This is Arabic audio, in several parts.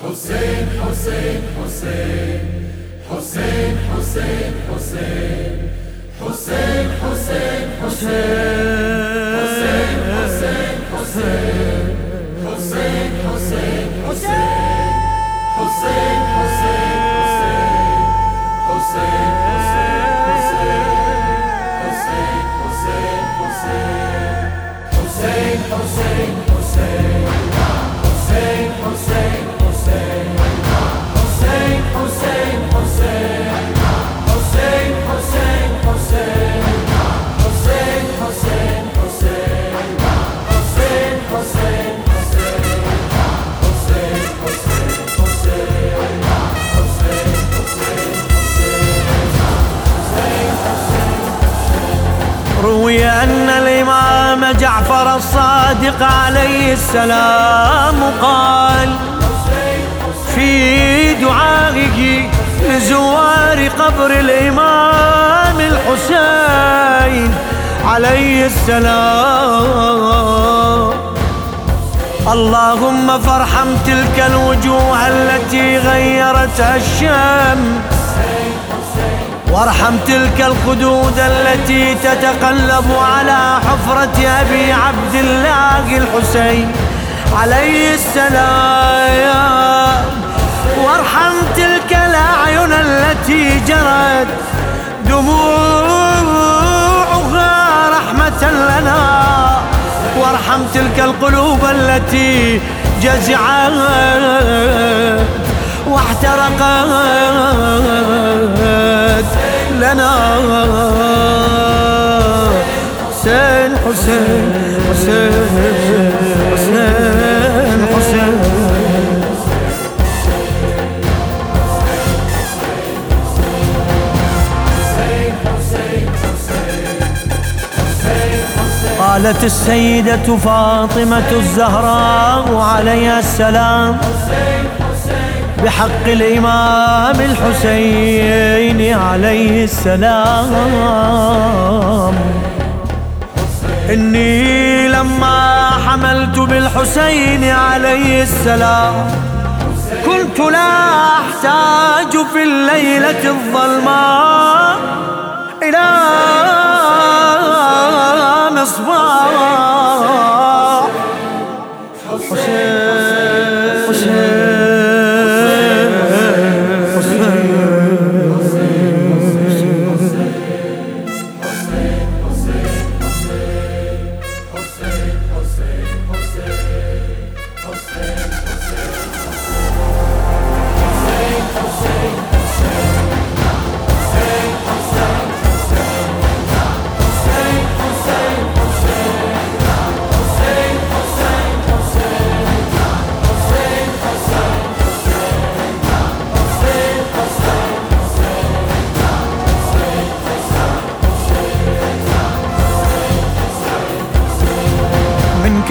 حسين حسين حسين حسين حسين حسين حسين حسين حسين حسين حسين حسين حسين حسين حسين جعفر الصادق عليه السلام قال في دعائه لزوار قبر الإمام الحسين عليه السلام. اللهم فارحم تلك الوجوه التي غيرتها الشمس. وارحم تلك الخدود التي تتقلب على حفرة أبي عبد الله الحسين عليه السلام. وارحم تلك الأعين التي جرت دموعها رحمة لنا. وارحم تلك القلوب التي جزعت واحترقت. لنا حسين حسين حسين حسين حسين. قالت السيدة فاطمة الزهراء عليها السلام. بحق الإمام الحسين عليه السلام. إني لما حملت بالحسين عليه السلام كنت لا أحتاج في الليلة الظلماء إلى مصباح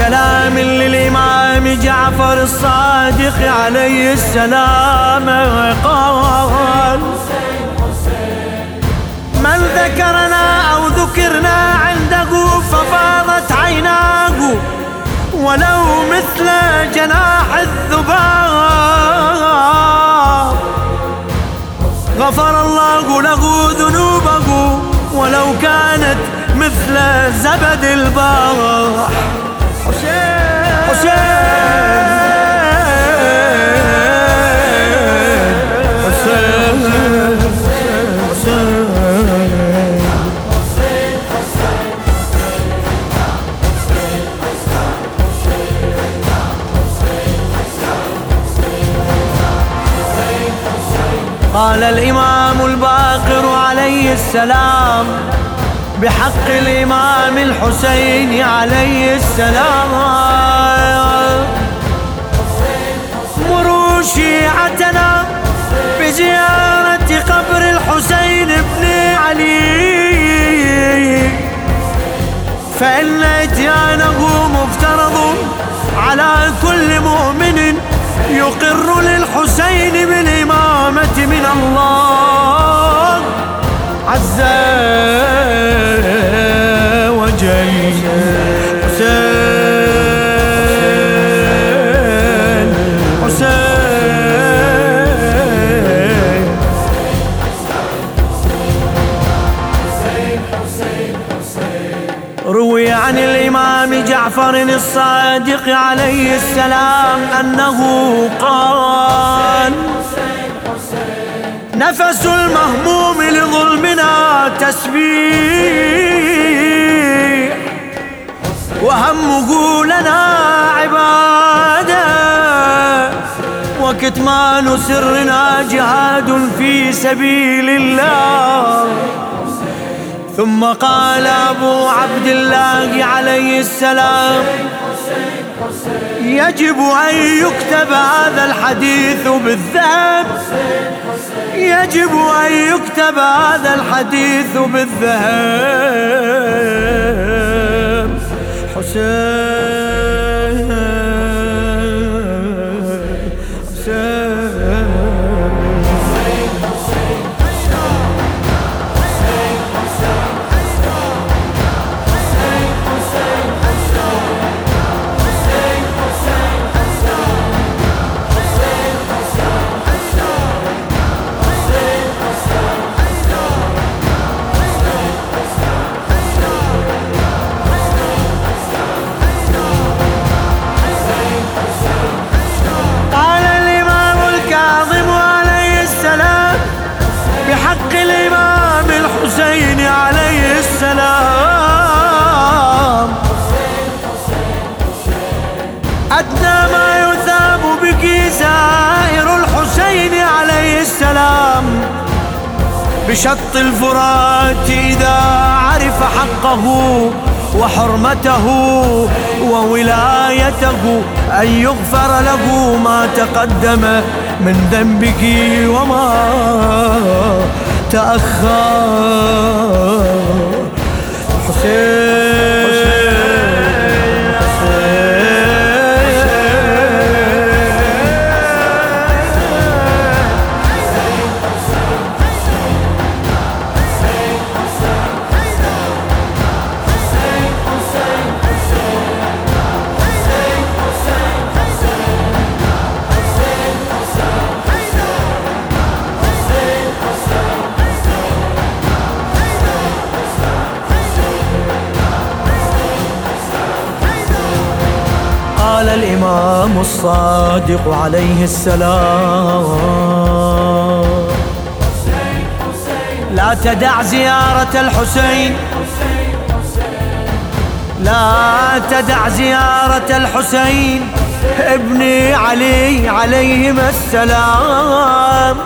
كلام للإمام جعفر الصادق عليه السلام. قال من ذكرنا أو ذكرنا عنده ففاضت عيناه ولو مثل جناح الذباب. غفر الله له ذنوبه ولو كانت مثل زبد البحر قال الإمام الباقر عليه السلام بحق الإمام الحسين عليه السلام. شيعتنا بزيارة قبر الحسين بن علي. فإن إتيانه مفترض على كل مؤمن يقر للحسين بالإمامة من الله عز وجل. جعفر الصادق عليه السلام أنه قال نفس المهموم لظلمنا تسبيح وهمه لنا عبادة وكتمان سرنا جهاد في سبيل الله. ثم قال أبو عبد الله عليه السلام يجب أن يكتب هذا الحديث بالذهب. يجب أن يكتب هذا الحديث بالذهب. حسين. بشط الفرات إذا عرف حقه وحرمته وولايته أن يغفر له ما تقدم من ذنبك وما تأخر. حسين. قال الإمام الصادق عليه السلام. لا تدع زيارة الحسين. لا تدع زيارة الحسين. ابن علي عليهما السلام.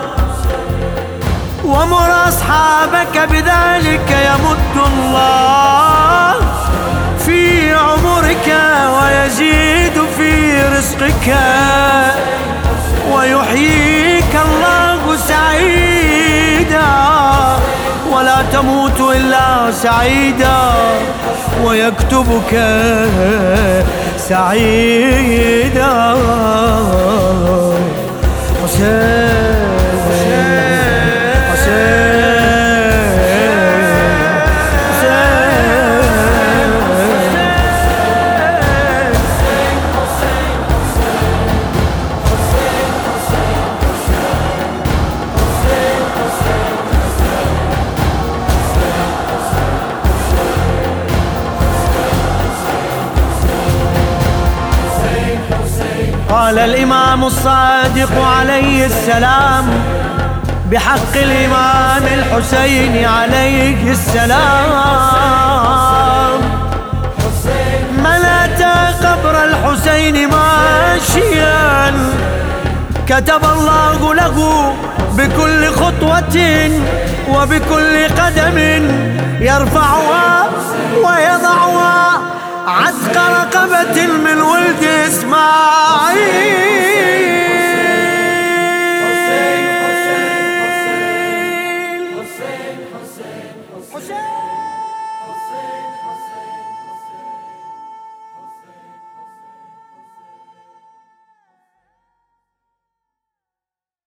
ومر أصحابك بذلك يمد الله في عمرك ويزيد. في رزقك ويحييك الله سعيدا ولا تموت إلا سعيدا ويكتبك سعيدا حسين. قال الإمام الصادق عليه السلام بحق الإمام الحسين عليه السلام. من أتى قبر الحسين ماشيا كتب الله له بكل خطوة وبكل قدم يرفعها ويضعها. عتق رقبة من ولد إسماعيل.